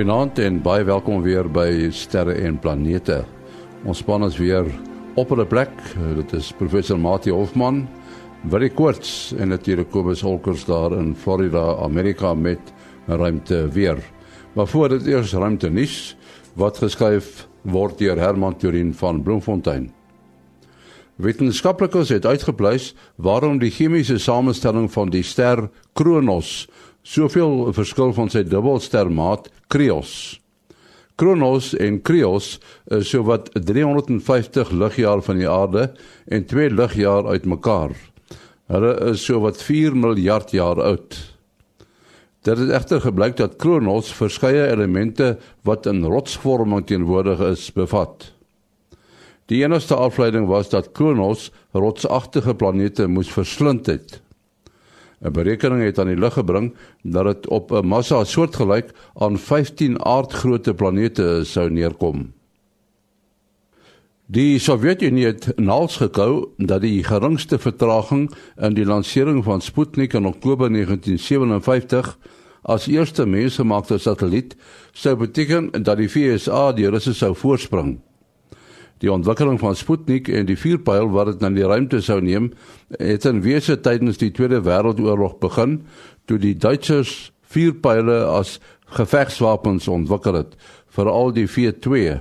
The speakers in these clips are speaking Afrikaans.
Goeienaand en baie welkom weer by Sterre en Planete. Ons span is weer op 'n plek. Dit is professor Mati Hofman, Willie Koorts en natuurlik Kobus Holkers daar in Florida, Amerika met ruimte weer. Maar voor dit eers ruimte nuus wat geskryf word deur Herman Turin van Bloemfontein. Wetenskaplikes het uitgepleis waarom die chemiese samestelling van die ster Kronos soveel verskil van sy dubbelstermaat Krios. Kronos en Krios is sowat 350 ligjaar van die aarde en 2 ligjaar uitmekaar. Hulle is sowat 4 miljard jaar oud. Dit het egter gebleik dat Kronos verskeie elemente wat in rotsvorming teenwoordig is, bevat. Die enigste afleiding was dat Kronos rotsagtige planete moes verslind het. 'n Berekening het aan die lig gebring dat dit op 'n massa soortgelyk aan 15 aardgrootte planete sou neerkom. Die Sowjetunie het naals gekou dat die geringste vertraging in die lansering van Sputnik in Oktober 1957 as eerste mensgemaakte satelliet sou beteken dat die VSA die Russe sou voorspring. Die ontwikkeling van Sputnik en die vuurpyl wat dit na die ruimte sou neem, het in wese tydens die Tweede Wêreldoorlog begin toe die Duitsers vuurpyle as gevegswapens ontwikkel het, veral die V2.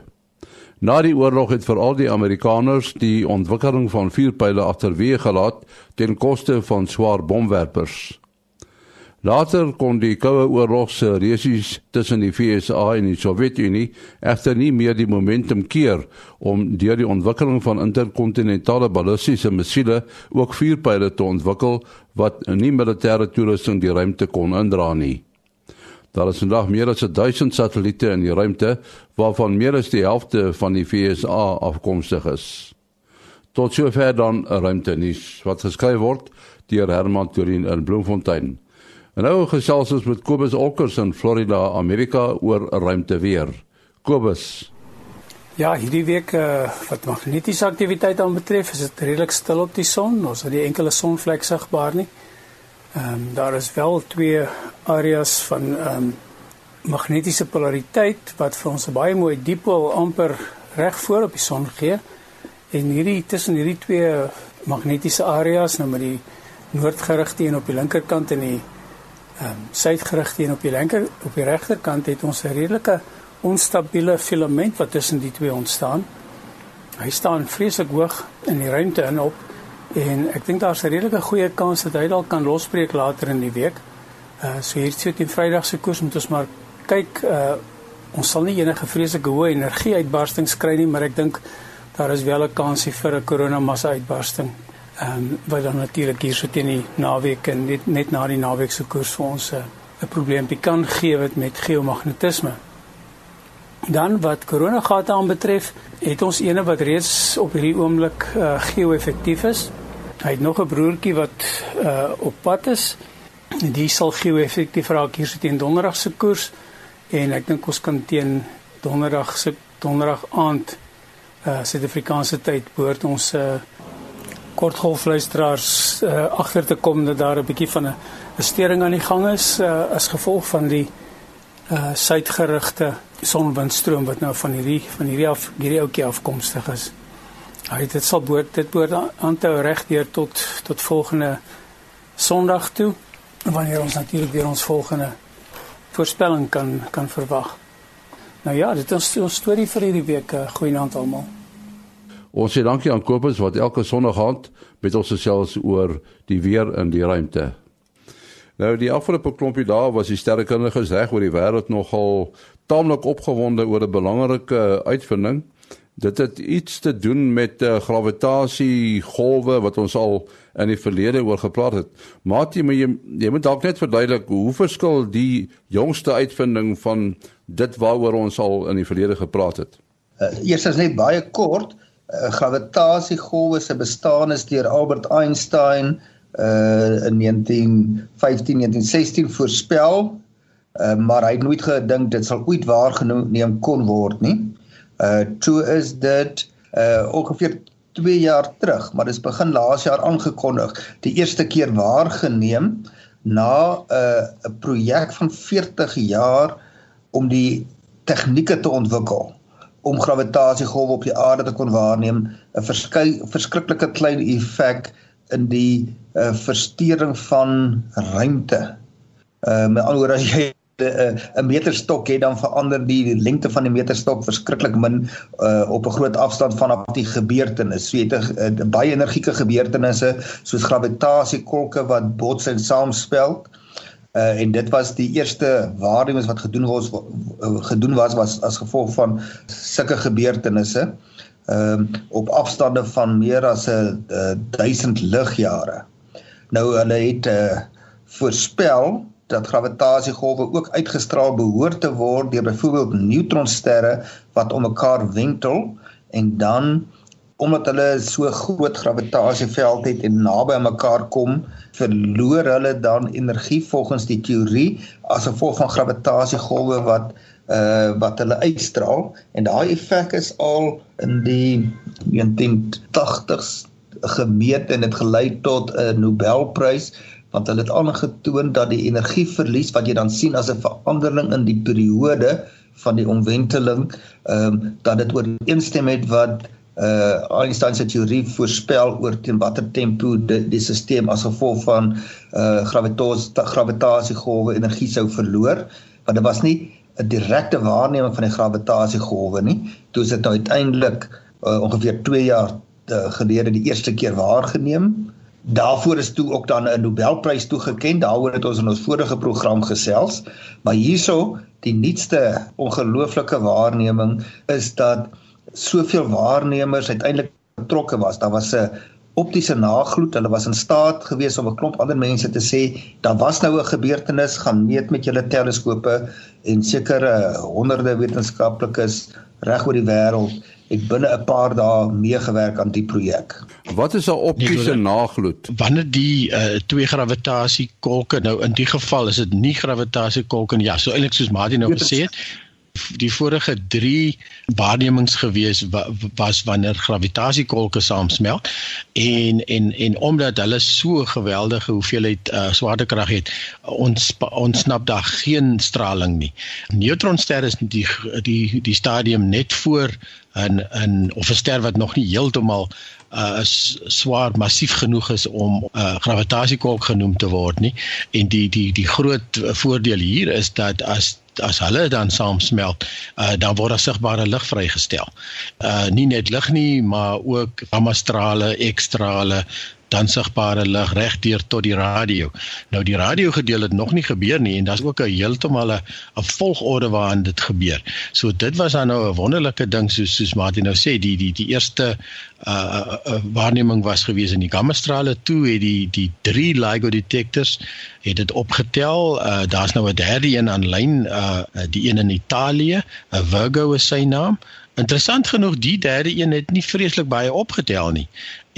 Na die oorlog het veral die Amerikaners die ontwikkeling van vuurpyle agterweë gelaat ten koste van swaar bomwerpers. Later kon die Koue Oorlog se resies tussen die VSA en die Sowjetunie egter nie meer die momentum keer om deur die ontwikkeling van interkontinentale ballistiese missiele ook vuurpyle te ontwikkel wat nie militêre toerusting die ruimte kon indra nie. Daar is vandag meer as 1000 satelliete in die ruimte waarvan meer as die helfte van die VSA afkomstig is. Tot sover dan ruimte nuus wat geskryf word deur Herman Turin in Bloemfontein. En nou gesels ons met Kobus Olkers in Florida, Amerika oor ruimte weer. Kobus. Ja, hierdie week uh, wat magnetiese aktiwiteit aanbetref, is dit redelik stil op die son. Ons het nie enkele sonvlek sigbaar nie. Ehm um, daar is wel twee areas van ehm um, magnetiese polariteit wat vir ons 'n baie mooi dipool amper reg voor op die son gee. En hierdie tussen hierdie twee magnetiese areas, nou met die noordgerigte een op die linkerkant en die ehm um, suidgerig teen op die linker op die regterkant het ons 'n redelike onstabiele filament wat tussen die twee ontstaan. Hy staan vreeslik hoog in die ruimte in op en ek dink daar's 'n redelike goeie kans dat hy dalk kan losbreek later in die week. Uh so hier sit in Vrydag se koers moet ons maar kyk uh ons sal nie enige vreeslike hoë energie uitbarstings kry nie, maar ek dink daar is wel 'n kansie vir 'n koronamassa uitbarsting Ehm um, wat dan natuurlik hier so teen die naweek en net net na die naweek se koers vir ons eh, 'n probleempie kan gee wat met geomagnetisme. Dan wat koronagate aanbetref, het ons ene wat reeds op hierdie oomblik uh, geo-effektief is. Hy het nog 'n broertjie wat uh, op pad is. Die sal geo-effektief raak hier so teen donderdag se koers en ek dink ons kan teen donderdag se donderdag aand uh, Suid-Afrikaanse tyd behoort ons uh, kortgolfluisteraars uh, agter te kom dat daar 'n bietjie van 'n stering aan die gang is uh, as gevolg van die uh suidgerigte sonwindstroom wat nou van hierdie van hierdie af hierdie ouetjie afkomstig is. Hy dit sal behoort dit behoort aan te hou regdeur tot tot volgende Sondag toe wanneer ons natuurlik weer ons volgende voorspelling kan kan verwag. Nou ja, dit is ons storie vir hierdie week. Goeienaand almal. Ons sê dankie aan Kobus wat elke Sondag aand met ons gesels oor die weer in die ruimte. Nou die afgelope klompie dae was die sterrekundiges reg oor die wêreld nogal taamlik opgewonde oor 'n belangrike uitvinding. Dit het iets te doen met uh, gravitasiegolwe wat ons al in die verlede oor gepraat het. Maatie, maar jy jy moet dalk net verduidelik hoe verskil die jongste uitvinding van dit waaroor ons al in die verlede gepraat het. Uh, eers is net baie kort uh, gravitasiegolwe se bestaan is deur Albert Einstein uh in 1915 1916 voorspel. Uh maar hy het nooit gedink dit sal ooit waargeneem kon word nie. Uh toe is dit uh ongeveer 2 jaar terug, maar dit is begin laas jaar aangekondig, die eerste keer waargeneem na 'n uh, 'n projek van 40 jaar om die tegnieke te ontwikkel om gravitasiegolwe op die aarde te kon waarneem 'n verskriklike klein effek in die uh, verstoring van ruimte. Uh, met ander woorde as jy 'n meterstok het dan verander die lengte van die meterstok verskriklik min uh, op 'n groot afstand vanaf die gebeurtenis. So jy het 'n baie energieke gebeurtenisse soos gravitasiekolke wat bots en saamspel. Uh, en dit was die eerste waarnemings wat gedoen was gedoen was was as gevolg van sulke gebeurtenisse ehm uh, op afstande van meer as 'n uh, 1000 ligjare. Nou hulle het uh, voorspel dat gravitasiegolwe ook uitgestraal behoort te word deur byvoorbeeld neutronsterre wat om mekaar wentel en dan omdat hulle so groot gravitasieveld het en naby aan mekaar kom, verloor hulle dan energie volgens die teorie as gevolg van gravitasiegolwe wat uh wat hulle uitstraal. En daai effek is al in die 1980s gemeet en dit gelei tot 'n Nobelprys want hulle het aangetoon dat die energieverlies wat jy dan sien as 'n verandering in die periode van die omwenteling, ehm um, dat dit ooreenstem met wat uh Einstein se teorie voorspel oor teen watter tempo die, die stelsel as gevolg van uh gravitasie gravitasiegolwe energie sou verloor, want dit was nie 'n direkte waarneming van die gravitasiegolwe nie. Toe is dit nou uiteindelik uh, ongeveer 2 jaar uh, gelede die eerste keer waargeneem Daarvoor is toe ook dan 'n Nobelprys toegekend. Daaroor het ons in ons vorige program gesels. Maar hierso, die nuutste ongelooflike waarneming is dat soveel waarnemers uiteindelik betrokke was. Daar was 'n optiese nagloed. Hulle was in staat geweest om 'n klomp ander mense te sê, daar was nou 'n gebeurtenis, gaan meet met julle teleskope en sekere honderde wetenskaplikes reg oor die wêreld het binne 'n paar dae meegewerk aan die projek. Wat is 'n optiese nee, nagloed? Wanneer die uh, twee gravitasiekolke nou in die geval is dit nie gravitasiekolke nie. Ja, so eintlik soos Martin nou gesê het, die vorige 3 waarnemings gewees was wanneer gravitasie-kolke saamsmelt en en en omdat hulle so geweldige hoeveelheid uh, swaartekrag het ons ons snap daar geen straling nie. Neutronsterre is die die die stadium net voor 'n 'n of 'n ster wat nog nie heeltemal uh swaar massief genoeg is om uh gravitasiekolk genoem te word nie en die die die groot voordeel hier is dat as as hulle dan saamsmelt, uh, dan word daar sigbare lig vrygestel. Uh nie net lig nie, maar ook gammastrale, ekstrale, dan sigbare lig regdeur tot die radio. Nou die radio gedeelte het nog nie gebeur nie en daar's ook 'n heeltemal 'n volgorde waarin dit gebeur. So dit was dan nou 'n wonderlike ding soos soos Martin nou sê, die die die eerste uh, uh, uh waarneming was gewees in die gammastrale toe het die die drie LIGO detectors het dit opgetel. Uh daar's nou 'n derde een aanlyn, uh die een in Italië, 'n Virgo is sy naam. Interessant genoeg die derde een het nie vreeslik baie opgetel nie.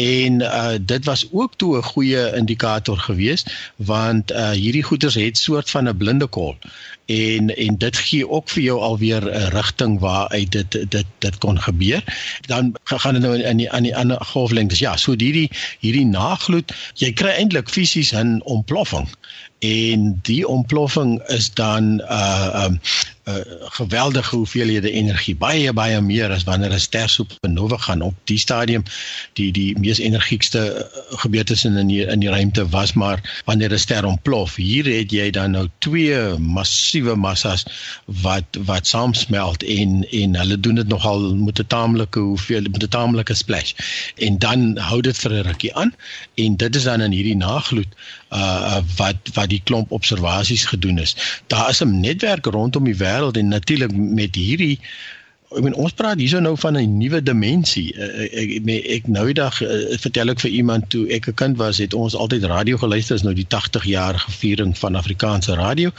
En uh dit was ook toe 'n goeie indikator geweest want uh hierdie goeters het soort van 'n blinde kol. En en dit gee ook vir jou alweer 'n rigting waar uit dit dit dit kon gebeur. Dan gaan dit nou in die aan die ander golflengtes. Ja, so hierdie hierdie nagloed, jy kry eintlik fisies 'n ontploffing en die ontploffing is dan uh um uh, geweldige hoeveelhede energie baie baie meer as wanneer 'n ster supernova gaan op die stadium. Die die mees energiekste uh, gebeurtenis in die in die ruimte was maar wanneer 'n ster ontplof. Hier het jy dan nou twee massiewe massas wat wat saamsmelt en en hulle doen dit nogal met 'n taamlike hoeveel met 'n taamlike splash. En dan hou dit vir 'n rukkie aan en dit is dan in hierdie nagloed uh wat wat die klomp observasies gedoen is. Daar is 'n netwerk rondom die wêreld en natuurlik met hierdie ek bedoel ons praat hierso nou van 'n nuwe dimensie. Eh, ek ek, ek nou die dag uh, vertel ek vir iemand toe ek 'n kind was, het ons altyd radio geluister, is nou die 80 jarige viering van Afrikaanse radio.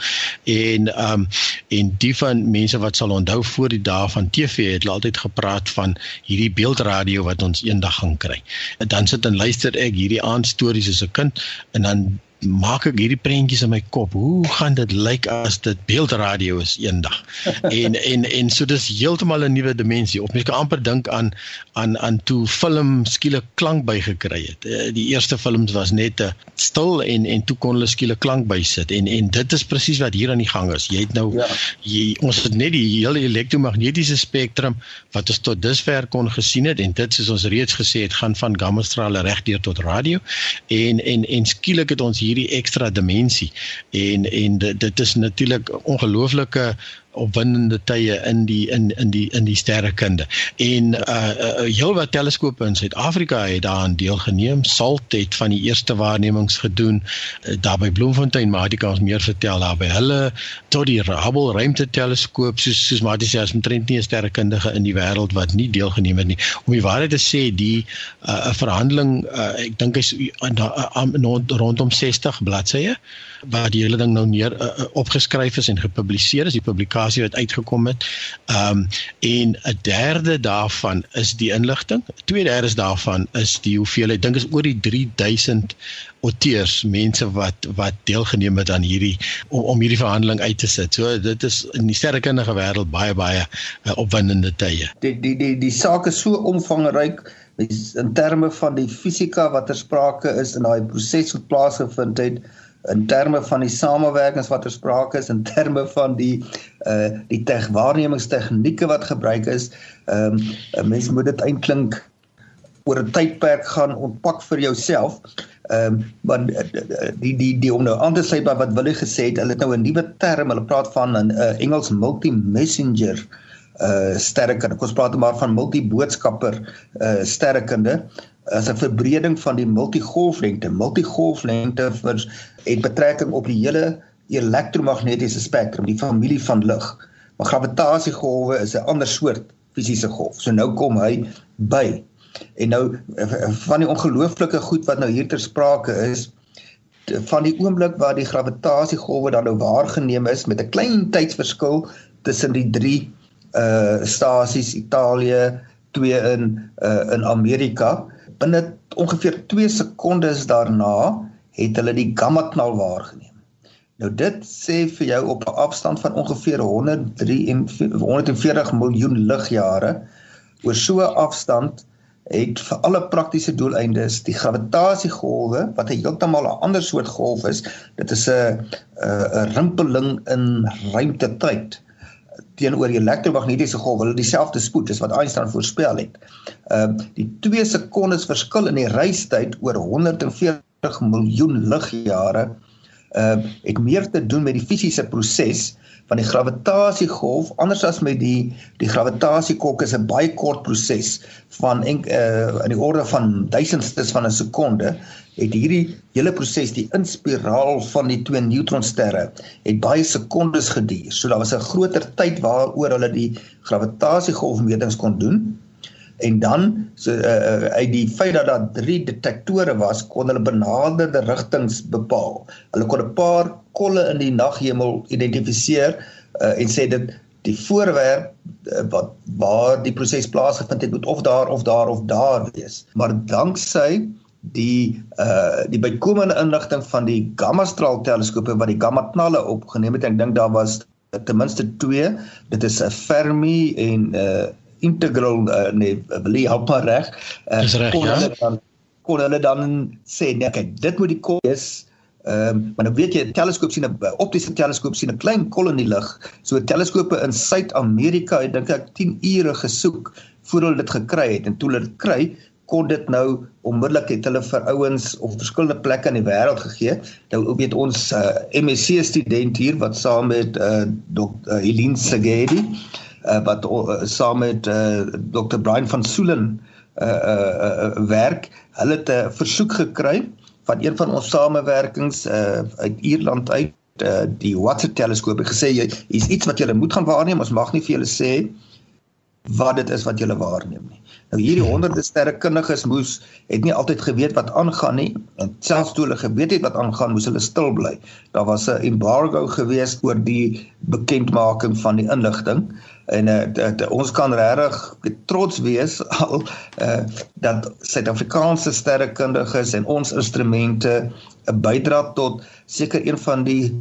En ehm um, en die van mense wat sal onthou voor die dae van TV het altyd gepraat van hierdie beeldradio wat ons eendag gaan kry. En dan sit en luister ek hierdie aand stories as 'n kind en dan maak ek hierdie prentjies in my kop. Hoe gaan dit lyk as dit beeldradio is eendag? en en en so dis heeltemal 'n nuwe dimensie. Of mens kan amper dink aan aan aan toe film skielik klank bygekry het. Eh, die eerste films was net te stil en en toe kon hulle skielik klank bysit en en dit is presies wat hier aan die gang is. Jy het nou ja. jy ons het net die hele elektromagnetiese spektrum wat ons tot dusver kon gesien het en dit soos ons reeds gesê het gaan van gammastrale regdeur tot radio en en en skielik het ons hierdie ekstra dimensie. En en dit, dit is natuurlik ongelooflike opwindende tye in die in in die in die sterrekunde. En uh, uh heelwat teleskope in Suid-Afrika het daaraan deelgeneem. SALT het van die eerste waarnemings gedoen uh, daar by Bloemfontein, maar dit kan ons meer vertel daar by hulle tot die Hubble ruimteteleskoop soos soos maar dis as omtrent nie 'n sterrekundige in die wêreld wat nie deelgeneem het nie. Om die waarheid te sê, die 'n uh, verhandeling uh, ek dink is uh, uh, rondom 60 bladsye waar die hele ding nou neer uh, opgeskryf is en gepubliseer is die publikasie wat uitgekom het. Ehm um, en 'n derde daarvan is die inligting. Twee derdes daarvan is die hoeveelheid dink is oor die 3000 auteurs, mense wat wat deelgeneem het aan hierdie om, om hierdie verhandeling uit te sit. So dit is in die sterrekundige wêreld baie baie uh, opwindende tye. Die die die die saak is so omvangryk in terme van die fisika wat ter sprake is in daai proses wat plaasgevind het in terme van die samewerkings wat ter sprake is in terme van die uh die teg waarnemingstegnieke wat gebruik is ehm um, mens moet dit eintlik oor 'n tydperk gaan ontpak vir jouself ehm um, want die die die om nou aan te sluit by wat Willie gesê het hulle het nou 'n nuwe term hulle praat van 'n uh, Engels multi messenger uh sterrekunde. Ons praat maar van multiboodskapper uh sterrekunde as 'n verbreding van die multigolflengte. Multigolflengte het betrekking op die hele elektromagnetiese spektrum, die familie van lig. Maar gravitasiegolwe is 'n ander soort fisiese golf. So nou kom hy by. En nou van die ongelooflike goed wat nou hier ter sprake is van die oomblik waar die gravitasiegolwe dan nou waargeneem is met 'n klein tydsverskil tussen die drie uh stasies Italië, twee in uh in Amerika binne ongeveer 2 sekondes daarna het hulle die gamma knal waargeneem. Nou dit sê vir jou op 'n afstand van ongeveer 143 miljoen ligjare oor so 'n afstand het vir alle praktiese doeleindes die gravitasiegolwe wat 'n heeltemal 'n ander soort golf is, dit is 'n 'n rimpeling in ruimtetyd teenoor die elektromagnetiese golf hulle dieselfde spoed as wat Einstein voorspel het. Ehm uh, die 2 sekondes verskil in die reistyd oor 140 miljoen ligjare ehm uh, het meer te doen met die fisiese proses van die gravitasiegolf anders as met die die gravitasiekok is 'n baie kort proses van en, uh, in die orde van duisendstes van 'n sekonde het hierdie hele proses die inspiraal van die twee neutronsterre het baie sekondes geduur. So daar was 'n groter tyd waaroor hulle die gravitasiegolfmetings kon doen. En dan so uh, uit die feit dat daar drie detektore was, kon hulle benaderde rigtings bepaal. Hulle kon 'n paar kolle in die naghemel identifiseer uh, en sê dit die voorwerp uh, wat waar die proses plaasgevind het moet of daar of daar of daar wees. Maar danksy die uh die bykomende inligting van die gamma straal teleskope wat die gamma knalle opgeneem het. Ek dink daar was ten minste 2. Dit is 'n Fermi en uh integral uh, nee, wil jy help maar reg? Uh, Dis reg, ja. Dan, kon hulle dan sê nee, kyk, dit moet die kol is. Ehm, um, maar nou weet jy, 'n teleskoop sien 'n optiese teleskoop sien 'n klein kol in die lug. So teleskope in Suid-Amerika het dink ek 10 ure gesoek voordat hulle dit gekry het en toe hulle dit kry, kon dit nou onmiddellik het hulle vir ouens op verskillende plekke in die wêreld gegee. Nou weet ons uh, MSc student hier wat saam met uh, Dr. Uh, Helene Sagedi uh, wat uh, saam met uh, Dr. Brian van Soelen uh, uh, uh, werk. Hulle het 'n uh, versoek gekry van een van ons samewerkings uh, uit Ierland uit die Watson teleskoop het gesê jy is iets wat jy moet gaan waarneem ons mag nie vir julle sê wat dit is wat jy waarneem nie. Nou hierdie honderde sterrekundiges moes het nie altyd geweet wat aangaan nie en selfs toe hulle geweet het wat aangaan, moes hulle stil bly. Daar was 'n embargo gewees oor die bekendmaking van die inligting en uh, dat, dat, ons kan regtig trots wees al uh, dat Suid-Afrikaanse sterrekundiges en ons instrumente 'n bydra tot seker een van die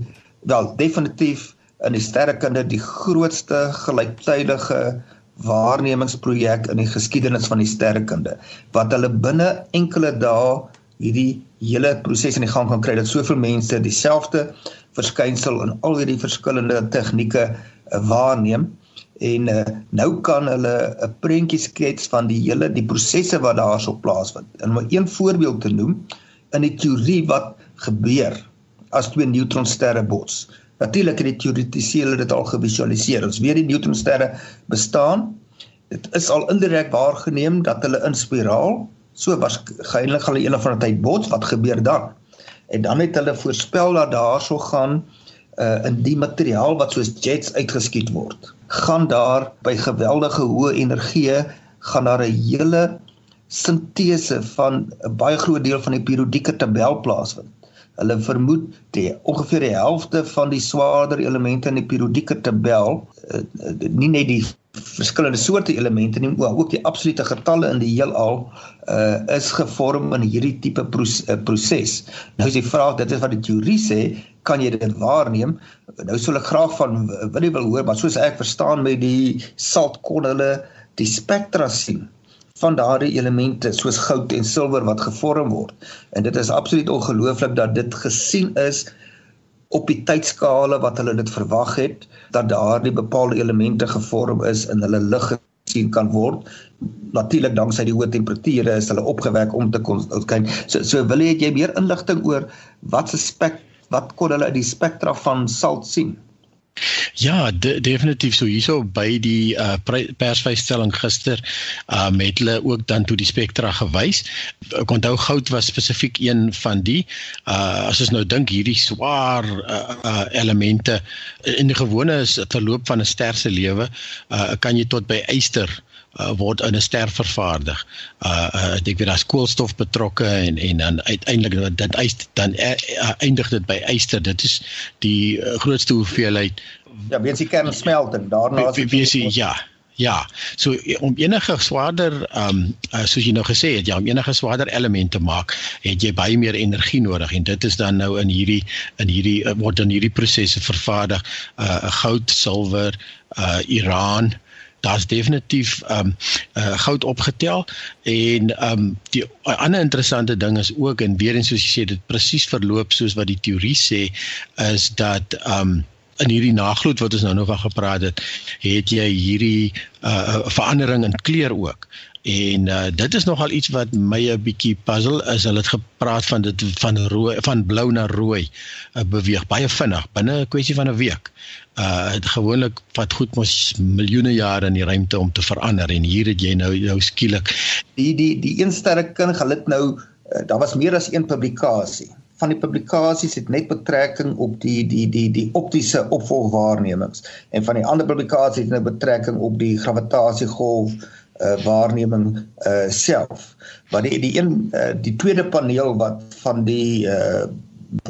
wel definitief in die sterrekunde die grootste gelyktydige waarnemingsprojek in die geskiedenis van die sterrekunde wat hulle binne enkele dae hierdie hele proses in die gang kan kry dat soveel mense dieselfde verskynsel in al hierdie verskillende tegnieke uh, waarneem en uh, nou kan hulle 'n prentjie skets van die hele die prosesse wat daarso plaasvind. En om een voorbeeld te noem in die teorie wat gebeur as twee neutronsterre bots. Natuurlik het die teoretiseerders dit al gevisualiseer. Ons weet die neutronsterre bestaan. Dit is al indirek waargeneem dat hulle in spiraal so waarskynlik gaan hulle een of ander tyd bots. Wat gebeur dan? En dan het hulle voorspel dat daarso gaan uh in die materiaal wat soos jets uitgeskiet word, gaan daar by geweldige hoë energie gaan daar 'n hele sintese van 'n baie groot deel van die periodieke tabel plaasvind. Hulle vermoed die ongeveer die helfte van die swaarder elemente in die periodieke tabel, uh, nie net die verskillende soorte elemente nie, maar ook die absolute getalle in die heelal uh is gevorm in hierdie tipe proses. Nou is die vraag, dit is wat die teorie sê, kan jy dit waarneem? Nou sou ek graag van Willie wil hoor, maar soos ek verstaan met die salt kon hulle die spektra sien van daardie elemente soos goud en silwer wat gevorm word. En dit is absoluut ongelooflik dat dit gesien is op die tydskale wat hulle dit verwag het dat daardie bepaalde elemente gevorm is in hulle lig gesien kan word. Natuurlik danksy die hoë temperature is hulle opgewek om te kon kyk. So so wil jy meer inligting oor wat se spek wat kon hulle uit die spektra van salt sien? Ja, de, definitief so hierso by die uh, persvrystelling gister uh met hulle ook dan toe die spektra gewys. Ek onthou goud was spesifiek een van die uh as ons nou dink hierdie swaar uh, uh elemente in die gewone verloop van 'n ster se lewe uh kan jy tot by yster uh, word in 'n ster vervaardig. Uh, uh ek weet daar's koolstof betrokke en en dan uiteindelik dit eis dan uh, eindig dit by yster. Dit is die uh, grootste hoeveelheid ja, weens die kernsmelting. Daarna is dit ja. Ja, so om enige swaarder ehm um, uh, soos jy nou gesê het, ja, om enige swaarder elemente te maak, het jy baie meer energie nodig en dit is dan nou in hierdie in hierdie uh, word dan hierdie prosesse vervaardig uh goud, silwer, uh Iran, daar's definitief ehm um, uh, goud opgetel en ehm um, die ander interessante ding is ook en weer eens soos jy sê dit presies verloop soos wat die teorie sê is dat ehm um, in hierdie nagloed wat ons nou nog van gepraat het, het jy hierdie uh verandering in kleur ook. En uh dit is nogal iets wat my 'n bietjie puzzle is. Hulle het gepraat van dit van rooi van blou na rooi uh, beweeg baie vinnig binne 'n kwessie van 'n week. Uh gewoonlik vat goed mos miljoene jare in die ruimte om te verander en hier het jy nou nou skielik die die die een sterre kind gelit nou uh, daar was meer as een publikasie van die publikasies het net betrekking op die die die die optiese opvolgwaarnemings en van die ander publikasies het nou betrekking op die gravitasiegolf uh, waarneming uh, self. Maar die die een uh, die tweede paneel wat van die uh,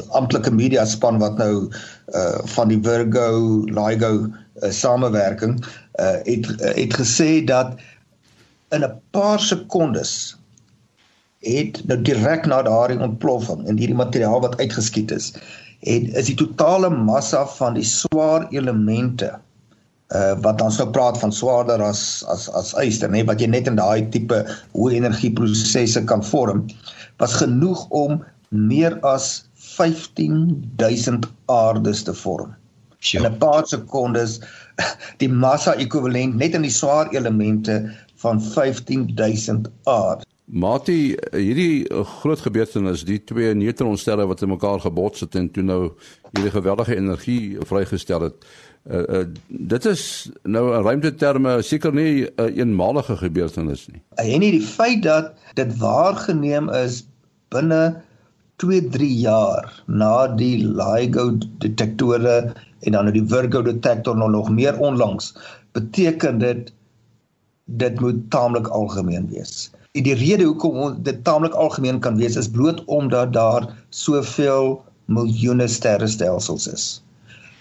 amptelike media span wat nou uh, van die Virgo LIGO uh, samewerking uh, het het gesê dat in 'n paar sekondes het nou direk na daardie ontploffing en hierdie materiaal wat uitgeskiet is, het is die totale massa van die swaar elemente uh, wat ons nou praat van swaarder as as as yster nê wat jy net in daai tipe hoë energie prosesse kan vorm was genoeg om meer as 15000 aardes te vorm. Sure. In 'n paar sekondes die massa ekwivalent net in die swaar elemente van 15000 aarde. Mati, hierdie groot gebeurtenis, die twee neutronsterre wat in mekaar gebots het en toe nou hierdie geweldige energie vrygestel het. Uh, uh, dit is nou 'n ruimteterme seker nie 'n uh, eenmalige gebeurtenis nie. En nie die feit dat dit waargeneem is binne 2-3 jaar na die LIGO detektore en dan nou die Virgo detektor nou nog meer onlangs beteken dit dit moet taamlik algemeen wees. En die rede hoekom dit taamlik algemeen kan wees is bloot omdat daar soveel miljoene sterrestelsels is.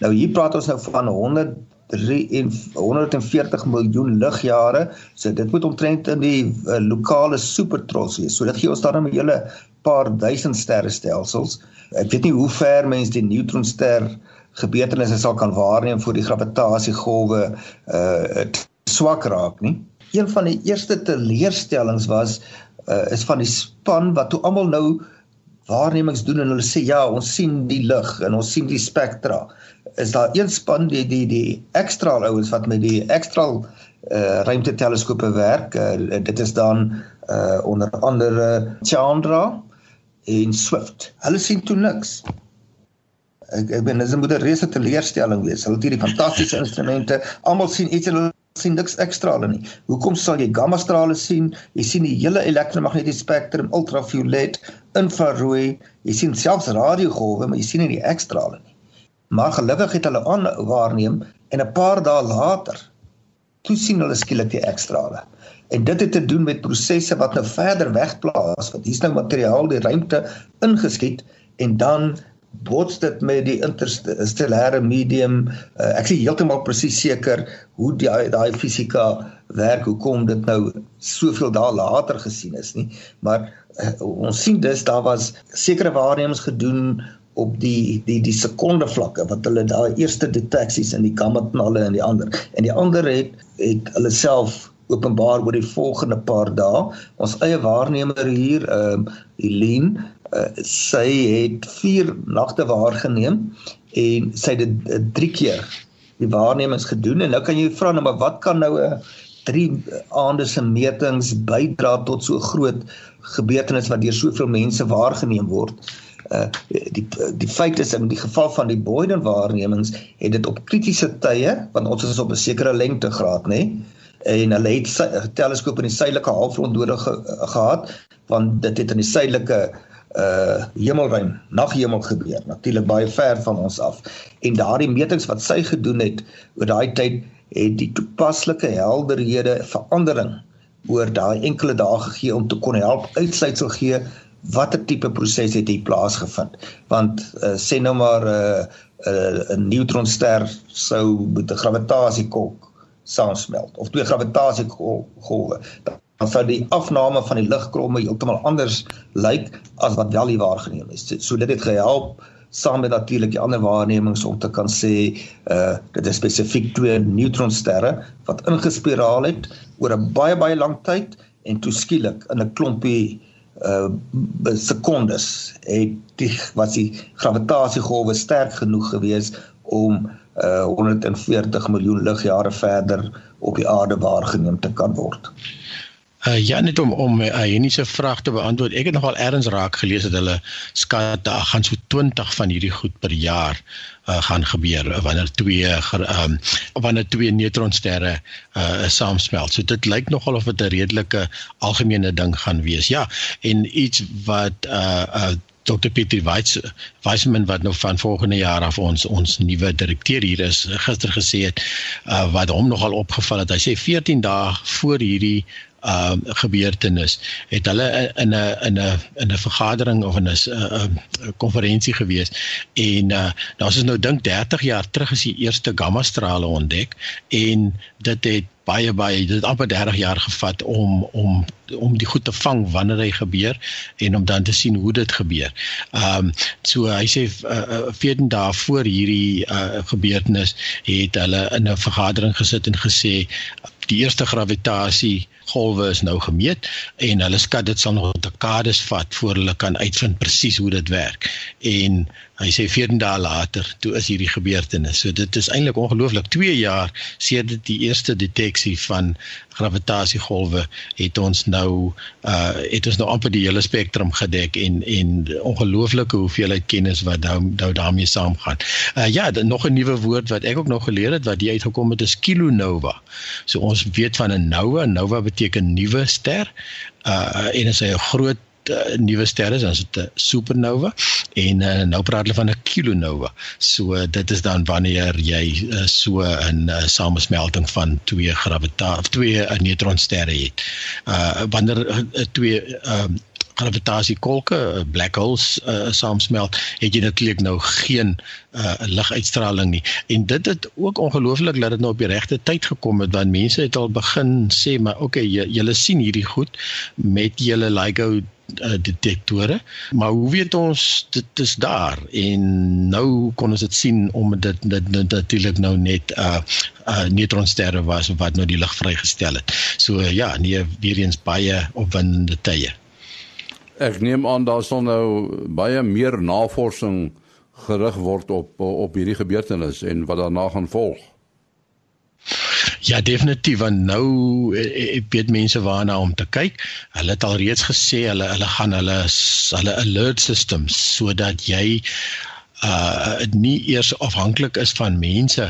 Nou hier praat ons nou van 100 140 miljoen ligjare. So dit moet omtrent in die uh, lokale supertros wees. So dit gee ons dan 'n hele paar duisend sterrestelsels. Ek weet nie hoe ver mens die neutronster gebeurtenisse sal kan waarneem voor die gravitasiegolwe uh swak raak nie. Een van die eerste teleurstellings was uh is van die span wat toe almal nou waarnemings doen en hulle sê ja, ons sien die lig en ons sien die spektra. Is daar een span die die die ekstra ouens wat met die ekstra uh ruimteteleskope werk. Uh, dit is dan uh onder andere Chandra en Swift. Hulle sien toe niks. Ek ek ben dis moet 'n reuse teleurstelling wees. Hulle het hierdie fantastiese instrumente, almal sien iets en hulle sien niks ekstra hulle nie. Hoekom sal jy gamma strale sien? Jy sien die hele elektromagnetiese spektrum, ultraviolet, infrarooi, jy sien selfs radiogolwe, maar jy sien nie die ekstra hulle nie. Maar gelukkig het hulle aan waarneem en 'n paar dae later toe sien hulle skielik die ekstra hulle. En dit het te doen met prosesse wat nou verder wegplaas, want hier's nou materiaal die ruimte ingeskiet en dan bots dit met die interstellêre medium. Uh, ek is heeltemal presies seker hoe die daai fisika werk, hoekom dit nou soveel dae later gesien is nie, maar uh, ons sien dus daar was sekere waarnemings gedoen op die die die sekonde vlakke wat hulle daai eerste deteksies in die gamma knalle en die ander en die ander het het hulle self openbaar oor die volgende paar dae. Ons eie waarnemer hier, ehm uh, Helene, uh, sy het 4 nagte waargeneem en sy het dit uh, 3 keer die waarnemings gedoen en nou kan jy vra nou maar wat kan nou 'n uh, 3 aande se metings bydra tot so groot gebeurtenis wat deur soveel mense waargeneem word. Uh die die feit is in die geval van die Boyden waarnemings het dit op kritiese tye want ons is op 'n sekere lengtegraad nê nee, en hulle het 'n teleskoop in die suidelike halfrond nodig ge gehad want dit het in die suidelike uh hemelruim naghemel gebeur natuurlik baie ver van ons af en daardie metings wat sy gedoen het oor daai tyd het die toepaslike helderhede verandering oor daai enkele dae gegee om te kon help uitsluitsel gee watter tipe proses het hier plaasgevind want uh, sê nou maar 'n uh, uh, 'n neutronster sou met 'n gravitasiekolk saamsmelt of twee gravitasiegolwe dan sou die afname van die ligkromme heeltemal anders lyk as wat wel hier waargeneem is. So dit het gehelp saam met natuurlik die ander waarnemings om te kan sê uh dit is spesifiek twee neutronsterre wat ingespiraal het oor 'n baie baie lang tyd en toe skielik in 'n klompie uh sekondes het die was die gravitasiegolwe sterk genoeg gewees om uh 140 miljoen ligjare verder op die aarde waargeneem te kan word. Uh ja net om om uh, hierdie se vraag te beantwoord. Ek het nogal ergens raak gelees dat hulle skat daar gaan so 20 van hierdie goed per jaar uh gaan gebeur wanneer twee um, wanneer twee neutronsterre uh saamsmelt. So dit lyk nogal of dit 'n redelike algemene ding gaan wees. Ja, en iets wat uh uh Dr Pieter Weitz Weisman wat nou van volgende jaar af ons ons nuwe direkteur hier is gister gesê het uh, wat hom nogal opgeval het hy sê 14 dae voor hierdie uh gebeurtenis het hulle in 'n in 'n in 'n vergadering of in 'n konferensie gewees en uh daar's is nou dink 30 jaar terug is die eerste gamma strale ontdek en dit het baie baie dit amper 30 jaar gevat om om om die goed te vang wanneer hy gebeur en om dan te sien hoe dit gebeur. Ehm um, so hy sê uh, 14 dae voor hierdie uh, gebeurtenis het hulle in 'n vergadering gesit en gesê die eerste gravitasie golwe is nou gemeet en hulle skat dit sal nog dekades vat voor hulle kan uitvind presies hoe dit werk. En hy sê 14 dae later toe is hierdie gebeurtenis. So dit is eintlik ongelooflik 2 jaar sedert die eerste deteksie van gravitasiegolwe het ons nou uh het ons nou amper die hele spektrum gedek en en ongelooflike hoeveelheid kennis wat nou nou daarmee saamgaan. Uh ja, nog 'n nuwe woord wat ek ook nog geleer het wat jy uitgekom het is kilonova. So ons weet van 'n nova, nova beteken nuwe ster. Uh en dit is 'n groot uh, nuwe sterre dan is dit 'n supernova en uh, nou praat hulle van 'n kilonova. So uh, dit is dan wanneer jy uh, so 'n uh, samesmelting van twee gravitasie of twee uh, neutronsterre het. Uh wanneer uh, twee uh, gravitasiekolke, black holes uh, saamsmelt, het jy natuurlik nou geen uh, liguitstraling nie. En dit het ook ongelooflik dat dit nou op die regte tyd gekom het want mense het al begin sê maar okay, julle sien hierdie goed met julle LIGO uh, detektore maar hoe weet ons dit is daar? En nou kon ons dit sien om dit dit natuurlik nou net uh, uh neutronsterre was wat nou die lig vrygestel het. So uh, ja nee weer eens baie opwindende tye. Ek neem aan daar sal nou baie meer navorsing gerig word op op hierdie gebeurtenis en wat daarna gaan volg Ja definitief want nou ek eh, weet mense waarna om te kyk. Hulle het al reeds gesê hulle hulle gaan hulle hulle alert systems sodat jy uh nie eers afhanklik is van mense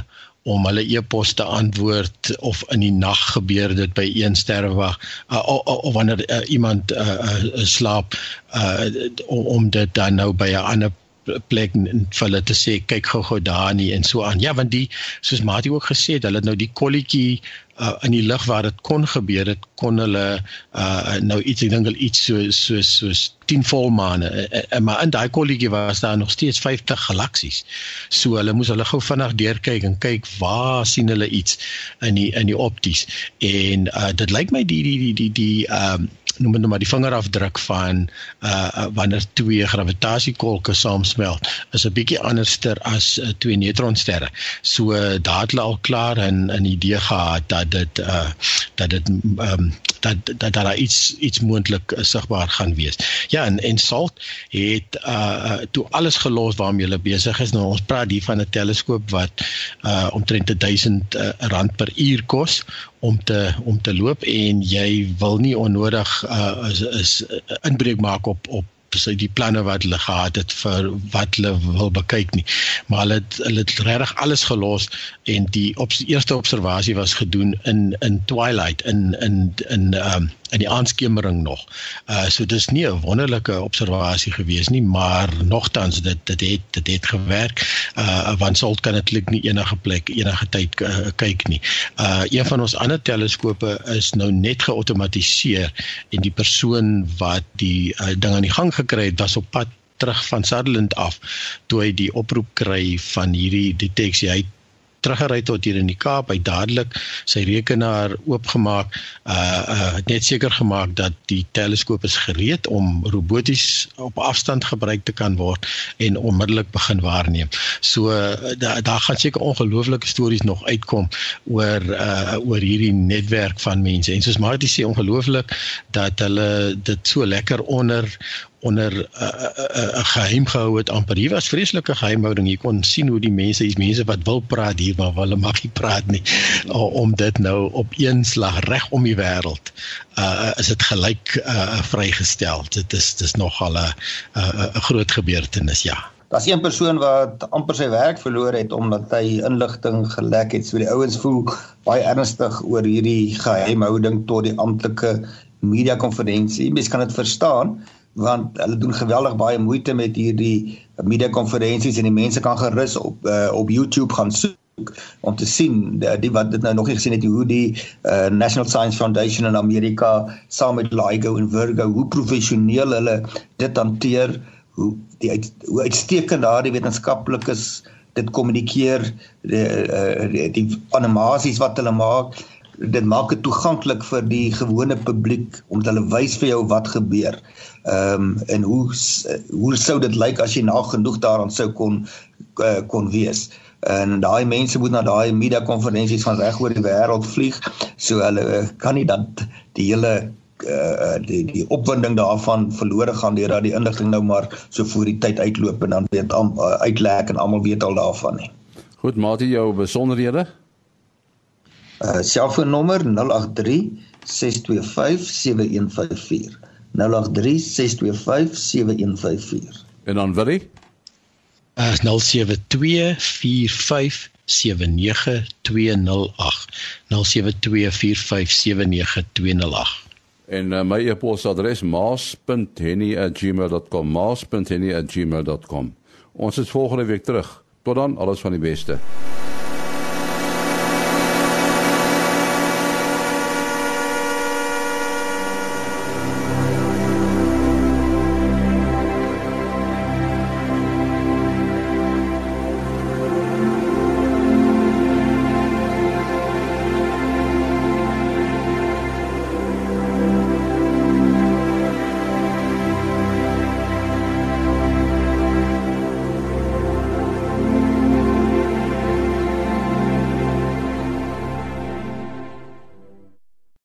om hulle e-pos te antwoord of in die nag gebeur dit by een sterwag uh, of, of wanneer uh, iemand uh, uh, slaap uh, om dit dan nou by 'n ander plek vir hulle te sê kyk gou-gou daar nie en so aan. Ja, want die soos Mati ook gesê het, hulle het nou die kolletjie uh, in die lug waar dit kon gebeur het, kon hulle uh, nou iets ek dink al iets so so so 10 volmaane. Uh, uh, maar in daai kolletjie was daar nog steeds 50 galaksies. So hulle moes hulle gou vinnig deurkyk en kyk waar sien hulle iets in die in die opties. En uh, dit lyk my die die die die die ehm um, noem dit nou maar die vingerafdruk van uh wanneer twee gravitasiekolke saamsmelt is 'n bietjie anderster as uh, twee neutronsterre. So uh, daar het hulle al klaar 'n 'n idee gehad dat dit uh dat dit um dat dat daar iets iets moontlik uh, sigbaar gaan wees. Ja en en SALT het uh toe alles gelos waarmee hulle besig is. Nou ons praat hier van 'n teleskoop wat uh omtrent 1000 uh, rand per uur kos om te om te loop en jy wil nie onnodig uh, is, is inbreuk maak op op sy die planne wat hulle gehad het vir wat hulle wil bekyk nie. Maar hulle het, hulle het regtig alles gelos en die op eerste observasie was gedoen in in twilight in in in um in die aanskemering nog. Uh so dis nie 'n wonderlike observasie gewees nie, maar nogtans dit dit het dit het gewerk. Uh want sult kan eintlik nie enige plek enige tyd uh, kyk nie. Uh een van ons ander teleskope is nou net geautomatiseer en die persoon wat die uh, ding aan die gang gekry het was op pad terug van Sutherland af toe hy die oproep kry van hierdie deteksie hy teruggery tot hier in die Kaap hy dadelik sy rekenaar oopgemaak uh uh net seker gemaak dat die teleskoop is gereed om roboties op afstand gebruik te kan word en onmiddellik begin waarneem. So uh, daar daar gaan seker ongelooflike stories nog uitkom oor uh oor hierdie netwerk van mense en soos Martie sê ongelooflik dat hulle dit so lekker onder onder 'n uh, uh, uh, geheim gehou het amper. Hier was vreeslike geheimhouding. Jy kon sien hoe die mense is mense wat wil praat hier maar hulle mag nie praat nie. Om dit nou op een slag reg om die wêreld uh, is dit gelyk uh, vrygestel. Dit is dis nogal 'n 'n groot gebeurtenis ja. Daar's een persoon wat amper sy werk verloor het omdat hy inligting gelek het. So die ouens voel baie ernstig oor hierdie geheimhouding tot die amptelike media konferensie. Mens kan dit verstaan want hulle doen geweldig baie moeite met hierdie media konferensies en die mense kan gerus op uh, op YouTube gaan soek om te sien die, die wat dit nou nog nie gesien het hoe die uh, National Science Foundation in Amerika saam met LIGO en Virgo hoe professioneel hulle dit hanteer hoe die uit, hoe uitstekend daardie wetenskaplikes dit kommunikeer die, uh, die, die animasies wat hulle maak dit maak dit toeganklik vir die gewone publiek om hulle wys vir jou wat gebeur. Ehm um, en hoe hoe sou dit lyk as jy nog genoeg daaraan sou kon uh, kon wees. En daai mense moet na daai media konferensies van reg oor die wêreld vlieg, so hulle uh, kan nie dan die hele uh, die die opwinding daarvan verlore gaan deur dat die inligting nou maar so voor die tyd uitloop en dan weet uh, uitlek en almal weet al daarvan nie. Goed, Mati, jou besonderhede? Uh selfoonnommer 083 625 7154. 083 625 7154. En dan wil jy? Uh 0724579208. 0724579208. En uh, my e-posadres maas.henny@gmail.com maas.henny@gmail.com. Ons is volgende week terug. Tot dan, alles van die beste.